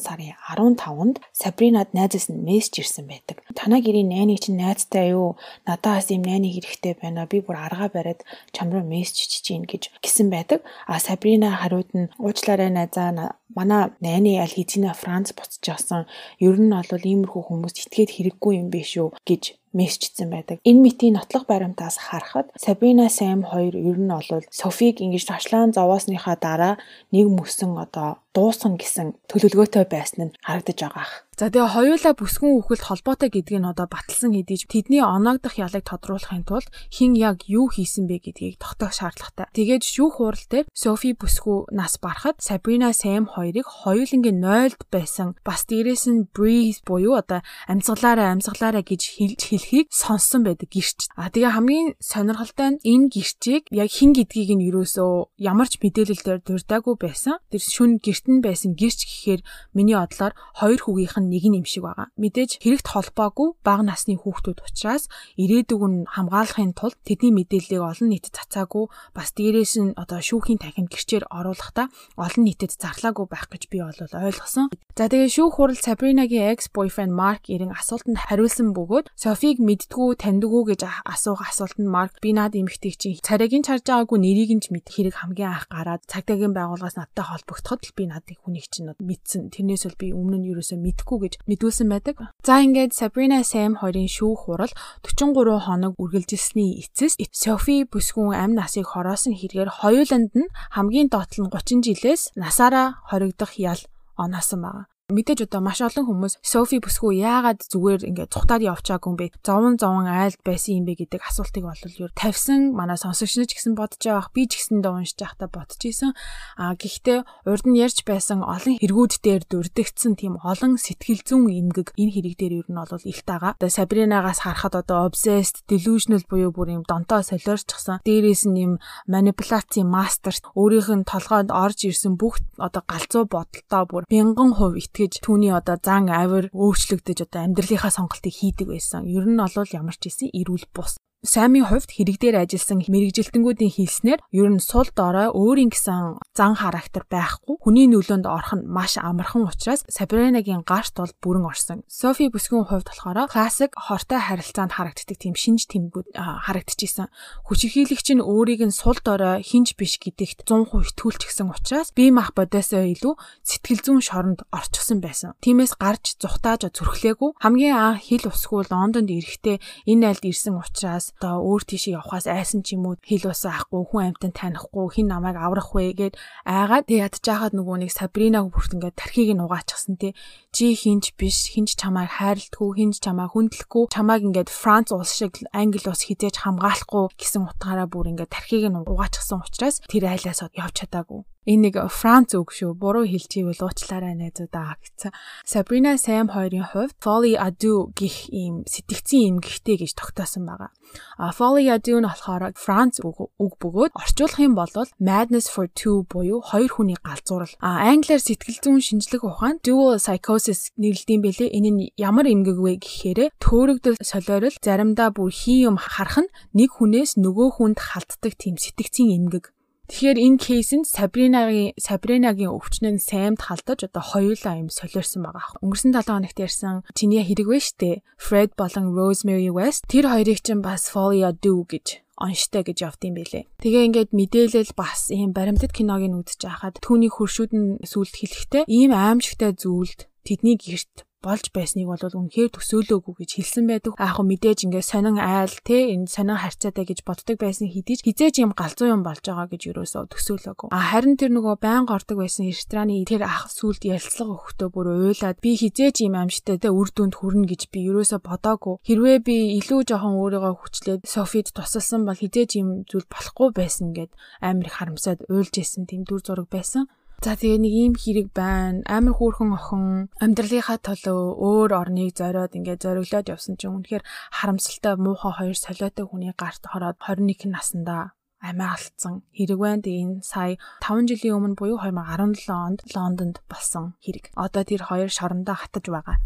сарын 15-нд Sabrina-д найзаас нь мессеж ирсэн байдаг. Танаа гэрийн найны чинь найзтай юу? Надаас ийм найны хэрэгтэй байна. Би бүр аргаа бариад чам руу мессеж чиж гин гэж гисэн байдаг. А Sabrina хариуд нь уучлаарай найзаа манай найны аль хэзээ Франц буцаж авсан. Ер нь бол иймэрхүү хүмүүс итгээд хэрэггүй юм биш үү гэж мессежсэн байдаг. Энэ митийн нотлох баримтаас харахад Сабрина Сэм хоёр ер нь бол Софиг ингэж ташлаан зовоосныхаа дараа нэг мөсөн одоо дуусгана гэсэн төлөвлөгөөтэй байсан нь харагдаж байгаа. За тэгээ хоёулаа бүсгүн үхэлд холбоотой гэдгийг нь одоо баталсан хэдий тэдний оноогдох ялыг тодруулахын тулд хин яг юу хийсэн бэ гэдгийг тогтоох шаардлагатай. Тэгээд шүүх хурал дээр Софи бүсгүй нас барахад Сабрина Сэм хоёрыг хоёулангийн 0-д байсан бас дээрээс нь Breeze буюу одоо амьсгалаараа амьсгалаараа гэж хэлж хэлхийг сонссон байдаг гэрч. А тэгээ хамгийн сонирхолтой нь энэ гэрчийг яг хин гэдгийг нь юусоо ямар ч мэдээлэлээр дурдаагүй байсан. Тэр шүн гэрт нь байсан гэрч гэхээр миний бодлоор хоёр хүүгийнх нь нэг нь юм шиг байгаа. Мэдээж хэрэгт холбоогүй бага насны хүүхдүүд учраас ирээдүг нь хамгаалахын тулд тэдний мэдээллийг олон нийтэд цацаагүй бас дээрээс нь одоо шүүхийн танхимд гэрчээр оруулахдаа олон нийтэд зарлаагүй байх гэж би бол ойлгосон. За тэгээ шүүх хурал Сабринагийн ex boyfriend Mark ирэн асуултанд хариулсан бөгөөд Софи Маркийг мэддгүү таньдгүү гэж асуух асуултанд Марк би наад эмэгтэйг чинь царайгийн чарж байгаагүй нэрийг нь ч мэд хэрэг хамгийн анх гараад цагдаагийн байгууллагаас надтай холбогдоход л би наадыг хүнийг чинь мэдсэн. Тэрнээс бол би өмнө нь юусоо мэдхгүй гэж мэдүүлсэн байдаг. За ингээд Sabrina Sam хоёрын шүүх хурал 43 хоног үргэлжилсэний эцэст Софи бүсгүн амь насыг хороосон хэрэгээр хоёуланд нь хамгийн доотлон 30 жилээс насаараа хоригдох ял оноосон байгаа мэдээж одоо маш олон хүмүүс Софи бүсгүй яагаад зүгээр ингээд цухтаад явчаагүй юм бэ? Зовон зовон айлд байсан юм бэ гэдэг асуултыг бол юу тавьсан манай сонсогч нар ч гэсэн бодож байгаах би ч гэсэн уншиж байхдаа бодож исэн. А гэхдээ урд нь ярьж байсан олон хэрэгүүд дээр дүрдэгдсэн тийм олон сэтгэл зүйн эмгэг энэ хэрэг дээр ер нь бол илт байгаа. Одоо Сабринагаас харахад одоо obsessed, delusional буюу бүр юм донтоо солиорчсан. Дээрээс нь юм манипуляцийн мастер өөрийнх нь толгойд орж ирсэн бүх одоо галзуу бодолтоо бүр мянган хувь ит итгэж түүний одоо зан авир өөрчлөгдөж одоо амьдралынхаа сонголтыг хийдэг байсан. Ер нь бол ямар ч исэн эрүүл бус Саймын хувьд хэрэг дээр ажилласан мэрэгжилтэнгүүдийн хэлснээр ер нь сул дорой өөрийн гэсэн зан характер байхгүй. Хүний нөлөөнд орох нь маш амархан учраас Сабринагийн гарт бол бүрэн орсон. Софи бүсгүйн хувьд болохоор классик хортой харилцаанд харагддаг тийм шинж тэмдгүүд харагдчихсан. Хүчирхийлэгч нь өөрийг нь сул дорой хинж биш гэдэгт 100% итгүүлчихсэн учраас бие мах бодосоо илүү сэтгэл зүйн шоронд орчихсон байсан. Тиймээс гарч зүхтааж зүрхлээгүй хамгийн анх хил усгүй Лондонд ирэхдээ энэ айлд ирсэн учраас одоо өөр тийшээ явхаас айсан ч юм уу хил ус аахгүй хүн амьтан танихгүй хин намайг аврах вэ гэд айгаад ядж жахад нөгөө нэг Сабринаг бүрт ингээд тархийг нь угаачихсан тий. Чи хинч биш хинч чамайг хайрлтгүй хинч чамайг хүндлэхгүй чамайг ингээд Франц улс шиг Англи улс хизээж хамгаалахгүй гэсэн утгаараа бүр ингээд тархийг нь угаачихсан учраас тэр айлаас явж чадаагүй Энэ нэг Франц үг шүү. Буруу хэлчихвэл уучлаарай найзуудаа гэсэн. Sabrina Sam хоёрын хувьд Folly Ado гих ийм сэтгцийн эмгэгтэй гэж тогтоосон байгаа. А Folly Ado нь болохоор Франц үг бөгөөд орчуулах юм бол Madness for Two буюу хоёр хүний галзуурал. А англиар сэтгэл зүйн шинжлэх ухаан dual psychosis нэрлэдэм бэлээ. Энэ нь ямар эмгэг вэ гэхээр төөрөгдөл солиорол заримдаа бүр хий юм харах нь нэг хүнээс нөгөө хүнд халтдаг тийм сэтгцийн эмгэг Тэгэхээр энэ кейсэнд Сабринагийн Сабринагийн өвчнөө саймд халтаж одоо хоёулаа юм солиорсон байгаа. Өнгөрсөн 7 хоногт ярьсан чиний хэрэг вэ штэ. Fred болон Rosemary West тэр хоёрыг чинь бас Folia Do гэж онштой гэж явд юм бэлээ. Тэгээ ингээд мэдээлэл бас ийм баримтат киног нь үзэж байхад түүний хуршүүд нь сүлд хэлэхдээ ийм аимшигтай зүйлд тэдний гэрт болж байсныг бол үнэхээр төсөөлөөгүй гэж хэлсэн байдаг. Аа яг мэдээж ингээд сонин айл те энэ сонин харьцаатай гэж боддог байсан хэдий ч хизээж юм галзуу юм болж байгаа гэж юусоо төсөөлөөгүй. А харин тэр нөгөө байнга ордог байсан рестораны тэр ах сүлд ярилцлага өгөхдөө бүр уйлаад би хизээж юм амжтай те үр дүнд хүрнэ гэж би юусоо бодоагүй. Хэрвээ би илүү жоохон өөрийгөө хүчлээд Софид тусалсан бол хизээж юм зүйл болохгүй байсан гэд амар их харамсаад уйлж исэн тийм дүр зураг байсан. За тэгээ нэг ийм хэрэг байна. Амар хөөрхөн охин амьдралынхаа төлөө өөр орныг зориод ингээд зориглоод явсан чинь үнэхээр харамсалтай муухай хоёр солиотой хүний гарт хороод 21 наснда амиа алдсан хэрэг байна. Тэгээ энэ сая 5 жилийн өмнө буюу 2017 онд Лондонд болсон хэрэг. Одоо тэр хоёр шорондоо хатаж байгаа.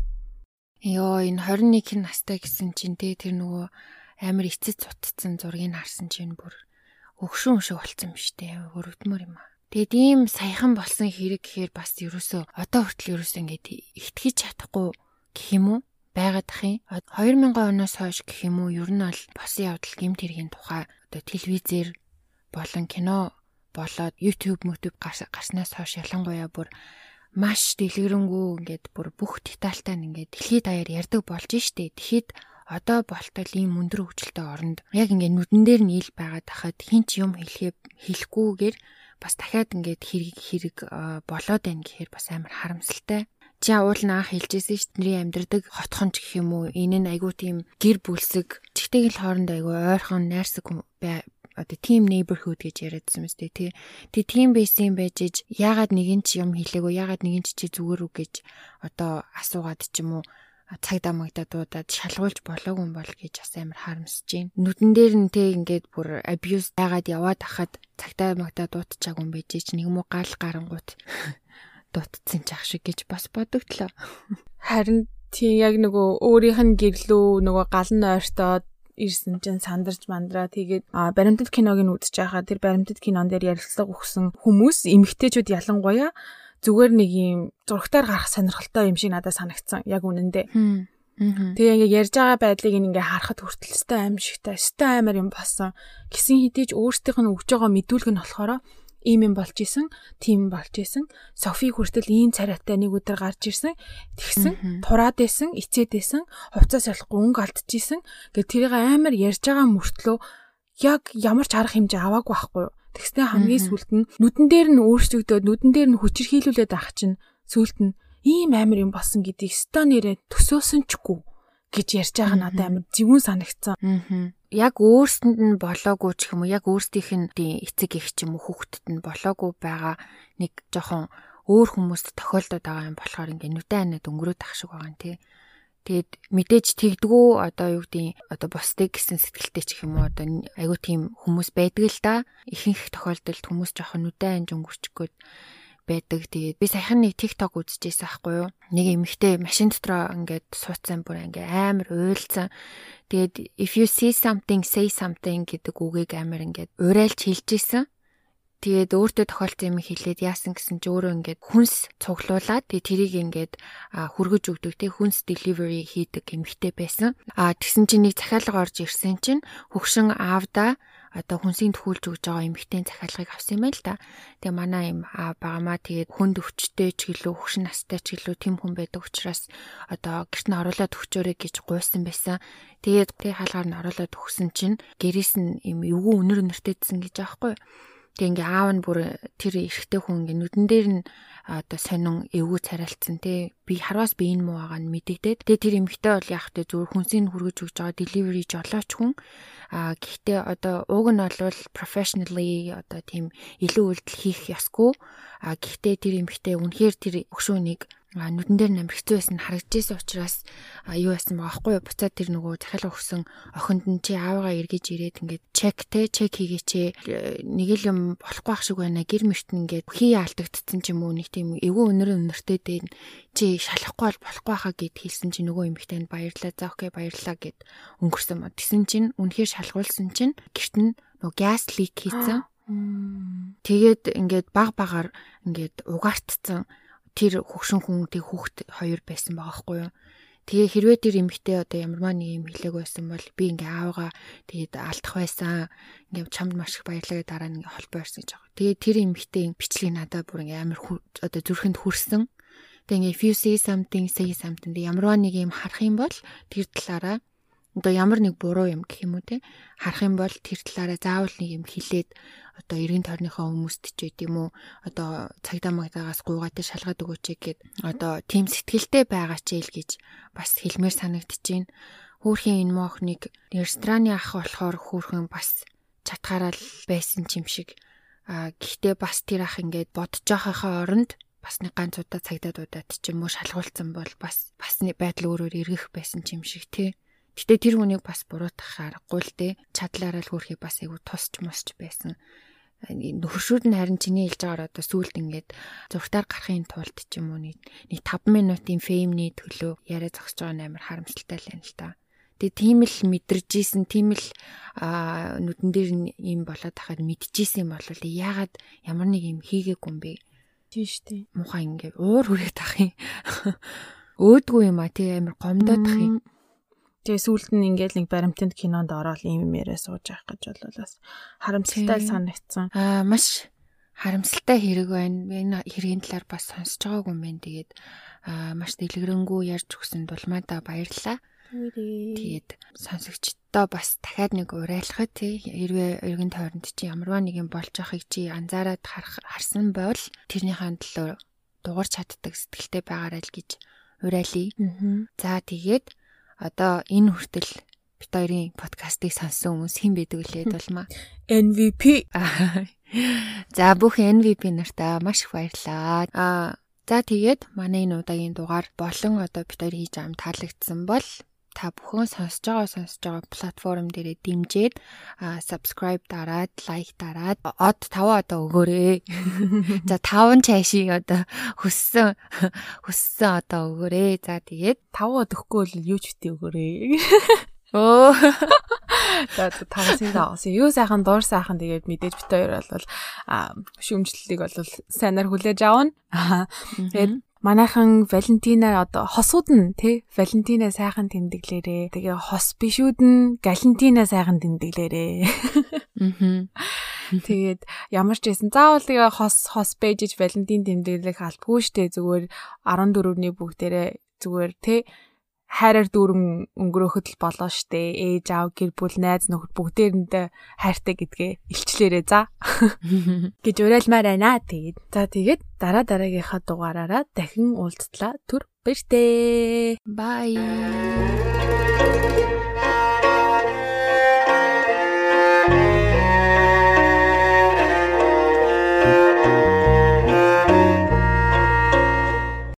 Йоо энэ 21 настай гэсэн чинь те тэр нөгөө амар эцэц цутцсан зургийг харсан чинь бүр өгшөн өшөө болцсон юм штэ. Өрөвдмөр юм аа. Тэгээд ийм саяхан болсон хэрэг гэхээр бас ерөөсөө одоо хүртэл ерөөсөө ингээд итгэж чадахгүй гэх юм уу? байгаад ах юм. 2000 оноос хойш гэх юм уу ер нь бол босын явдал гэмт хэргийн тухай одоо телевизээр болон кино болоод YouTube мөтөв гарснаас хойш ялангуяа бүр маш дэлгэрэнгүй ингээд бүр бүх детальтай ингээд дэлхийд даяар ярддаг болж штэ. Тэгэхэд одоо болтол ийм өндөр хөгжилтэй оронд яг ингээд нүдэн дээр нь ил байгаад хахад хин ч юм хэлхээ хэлэхгүйгээр бас дахиад ингээд хэрэг хэрэг болоод байна гэхээр бас амар харамсалтай. Чи уул наах хэлжсэн шүү дээ. амьдрдаг хотхон ч гэх юм уу. Энэ нь айгүй тийм гэр бүлсэг, чигтэйгэл хооронд айгүй ойрхон найрсаг одоо team neighborhood гэж яриадсан мэт тий. Тэг team байсан байж иж яагаад нэгэн ч юм хэлээгөө яагаад нэгэн ч чи зүгээр үг гэж одоо асуугаад ч юм уу цагдаа магдаа дуудаад шалгуулж болоогүй бол гэж бас амар харамсаж байна. Нүдэн дээр нь те ингээд бүр abuse байгаад яваад хахад цагдаа магдаа дуудчихаагүй юм байж ич нэг муу гал гарангууд дутцсан ч ах шиг гэж бас бодогдлоо. Харин тийм яг нөгөө өөрийнх нь гэрлүү нөгөө гал нь ойртоод ирсэн чинь сандарч мандраа тэгээд баримтат киног нь үзэж байхаа тэр баримтат кинон дээр ярилцлага өгсөн хүмүүс эмэгтэйчүүд ялангуяа зүгээр нэг юм зурагтаар гарах сонирхолтой юм шиг надад санагдсан яг үнэндээ. Тэгээ ингээ ярьж байгаа байдлыг ингээ харахад хүртэл өстой аим шигтэй, өстой аймаар юм болсон. Гисэн хэдийч өөрсдийнх нь өгж байгаа мэдүүлэг нь болохоор ийм юм болж исэн, тийм болж исэн. Софи хүртэл ийм царайтай нэг өдөр гарч ирсэн. Тэгсэн, тураад исэн, ицээд исэн, хувцас ялахгүй өнгө алдчихсэн. Гэт тэрийг амар ярьж байгаа мөртлөө яг ямар ч арга хэмжээ аваагүй байхгүй юу? Тэгснэ хамгийн сүлд нь нүдэн дээр нь өөрчлөгдөөд нүдэн дээр нь хүчирхийлүүлээд ах чинь сүлд нь ийм амар юм болсон гэдгийг ста нэрээ төсөөсөн чгүй гэж ярьж байгаа надад амар зэвүүн санагцсан. Аа яг өөрсөнд нь болоогүй ч юм уу яг өөрсдийнх нь эцэг их ч юм уу хүүхдэд нь болоогүй байгаа нэг жоохон өөр хүмүүст тохиолдоод байгаа юм болохоор ингээ нүдэн анаад өнгөрөөд ах шиг байгаа юм тий. Тэгээд мэдээж тэгдгүү одоо юу гэдгийг одоо бусдыг гэсэн сэтгэлтэй ч юм уу одоо айгүй тийм хүмүүс байдаг л да. Ихэнх тохиолдолд хүмүүс жоохон нүдэн анж өнгөрчихгөөд байдаг. Тэгээд би саяхан нэг TikTok үзчихсэн байхгүй юу? Нэг эмэгтэй машин дотроо ингээд суудсан бүр ингээ амар уйлцсан. Тэгээд if you see something say something гэдэг үгийг амар ингээд урайлж хэлж исэн. Тэгээд өөртөө тохиолдсон юм хэлээд яасан гэсэн чи өөрөө ингээд хүнс цуглуулад тэгээд тэрийг ингээд хүргэж өгдөг тий хүнс delivery хийдэг эмэгтэй байсан. А тэгсэн чинь нэг захиалга орж ирсэн чинь хөгшин аавда одоо хүнсийн төхүүлж өгж байгаа эмэгтэйн захиалгыг авсан юм байл та. Тэгээ манай юм аа багамаа тэгээд хүнд өвчтэй ч гэлөө хөвшин настай ч гэлөө тэм хүн байдаг учраас одоо гэрт нь оруулаад өгчөөрэй гэж гуйсан байсан. Тэгээд тэг хаалгаар нь оруулаад өгсөн чинь гэрээс нь юм эвгүй өнөр өнөртэйдсэн гэж аахгүй юу? Тэг ингээ аав нь бүр тэр эрэгтэй хүн ингээ нүдэн дээр нь одоо сонин эвгүй царайлцсан те. Би харвас би энэ муу байгаа нь мэдэгдээд тэгээ тэр эмэгтэй бол яг тэ зүгээр хүнсийг хүргэж өгж байгаа delivery жолооч хүн. А гэхдээ одоо уг нь бол professionally одоо тийм илүү үйлдэл хийх ёсгүй. А гэхдээ тэр эмэгтэй үнэхээр тэр өгшөөнийг нүдэн дээр намр хэцүү байсан. Харагдажсэн учраас юу байсан байгаа байхгүй буцаад тэр нөгөө захиалга өгсөн охинд нь чи аавгаа эргэж ирээд ингээд чек те чек хийгээч нэг л юм болохгүй ах шиг байна. Гэр мөрт нь ингээд хий алдагдсан ч юм уу нэг тийм эвгүй өнөр өнөртэй дээ чи шалахгүй бол болохгүй хаа гэд хэлсэн чи нөгөө эмэгтэйнд баярлаа. За окей баярлаа гэд өнгөрсөн мод тэгсэн чинь үнэхээр шалгуулсан чинь гэрт нь нөгөө газ лик хийсэн. Тэгээд ингээд баг багаар ингээд угаартцсан тэр хөгшин хүн тэг хүүхд хоёр байсан байгаа хгүй юу. Тэгээ хэрвээ тэр эмэгтэй одоо ямарваа нэг юм хэлээг байсан бол би ингээ аавгаа тэгээд алдах байсан. Ингээ чамд маш их баярлалаа дараа нь ингээ холбоо ирсэн гэж байгаа. Тэгээ тэр эмэгтэй бичлэг надад бүр ингээ амар одоо зүрхэнд хүрсэн. Тэгээ ингээ if you say something say something ямарваа нэг юм харах юм бол тэр талаараа одоо ямар нэг буруу юм гэх юм уу те? Харах юм бол тэр талаараа заавал нэг юм хилээд одоо эргэн тойрныхоо хүмүүст ч гэдэм үү одоо цагдаа магдагаас гуугаад шалгаад өгөөч гэд одоо тийм сэтгэлтэй байгаа ч ил гэж бас хэлмээр санагдчихээн хөөхөн энэ моохныг рестораны ах болохоор хөөхөн бас чатгаараа байсан юм шиг. А гэхдээ бас тэр ах ингээд бодож байхаа оронд бас нэг ганц удаа цагдаа дуудаад ч юм уу шалгуулсан бол бас бас байдал өөрөөр эргэх байсан юм шиг тий Гэтэ тэр хүнийг бас буруутгах аргагүй л дээ. Чадлаараа л хөрхий бас айгу тусч мосч байсан. Нөхөршүүд нь харин чиний хэлж байгаагаар одоо сүулт ингээд зургатаар гарахын тулд ч юм уу нэг 5 минутын феймний төлөө яриа зогсож байгаа нь амар харамсалтай л байна л та. Тэгээ тийм л мэдэрж исэн, тийм л нүдэн дээр юм болоод тахад мэдчихсэн юм бол яагаад ямар нэг юм хийгээгүй юм бэ? Тийм шүү дээ. Мухаа ингээ уур хүрээд ах юм. Өөдгүй юм а тий амар гомдоод ах юм. Тэгээ сүүлд нь ингээл нэг баримтанд кинонд ороод ийм юм яриа сууж авах гэж бол бас харамсалтай санагдсан. Аа маш харамсалтай хэрэг байна. Энэ хэргийн талаар бас сонсож байгаагүй юм байна. Тэгээд аа маш дэлгэрэнгүй ярьж өгсөнд улмаадаа баярлалаа. Тэгээд сонсогчдоо бас дахиад нэг урайлахад тий хэрвээ эргэн тойронд чи ямарваа нэг юм болж байхыг чи анзаараад харсан бол тэрнийхэн төлөө дуурч чаддаг сэтгэлтэй байгаарай л гэж урайлъя. За тэгээд одоо энэ хүртэл бит хоёрын подкастыг сонссон хүмүүс хэн байдаг вүлээ дулмаа. MVP. За бүх MVP нартаа маш их баярлалаа. Аа за тэгээд манай энэ удаагийн дугаар болон одоо бит хоёр хийж байгаа таалагдсан бол та бүхэн сонсож байгаа сонсож байгаа платформ дээрээ дэмжиж а subscribe дараад лайк дараад од 5 одоо өгөөрэй. За 5 чашиг одоо хүссэн хүссэн одоо өгөөрэй. За тэгээд 5 од өгөхгүй бол юу ч бити өгөөрэй. Оо. За тавсан даасан. Юу сайхан дуур сайхан тэгээд мэдээж бит хоёр бол шүмжлэлийг бол сайнаар хүлээж авна. Тэгээд манайхан Валентина одоо хосууд нь тий Валентина сайхан тэмдэглээрээ. Тэгээ хос бишүүд нь Галентина сайхан тэмдэглээрээ. Аа. Тэгээд ямар ч байсан заавал тэгээ хос хос бэжж Валентин тэмдэглэх албагүй штэ зүгээр 14-ний бүгдээрээ зүгээр тий хайраар дүүрэн өнгөрөөхөд л болоо штэ. Ээж аав гэр бүл найз нөхөд бүгдээрэндээ хайртай гэдгээ илчлээрээ за. гэж уриалмаар байна. Тэгээд за тэгээд дараа дараагийнхаа дугаараараа дахин уулзтлаа. Түр баяртай. Bye.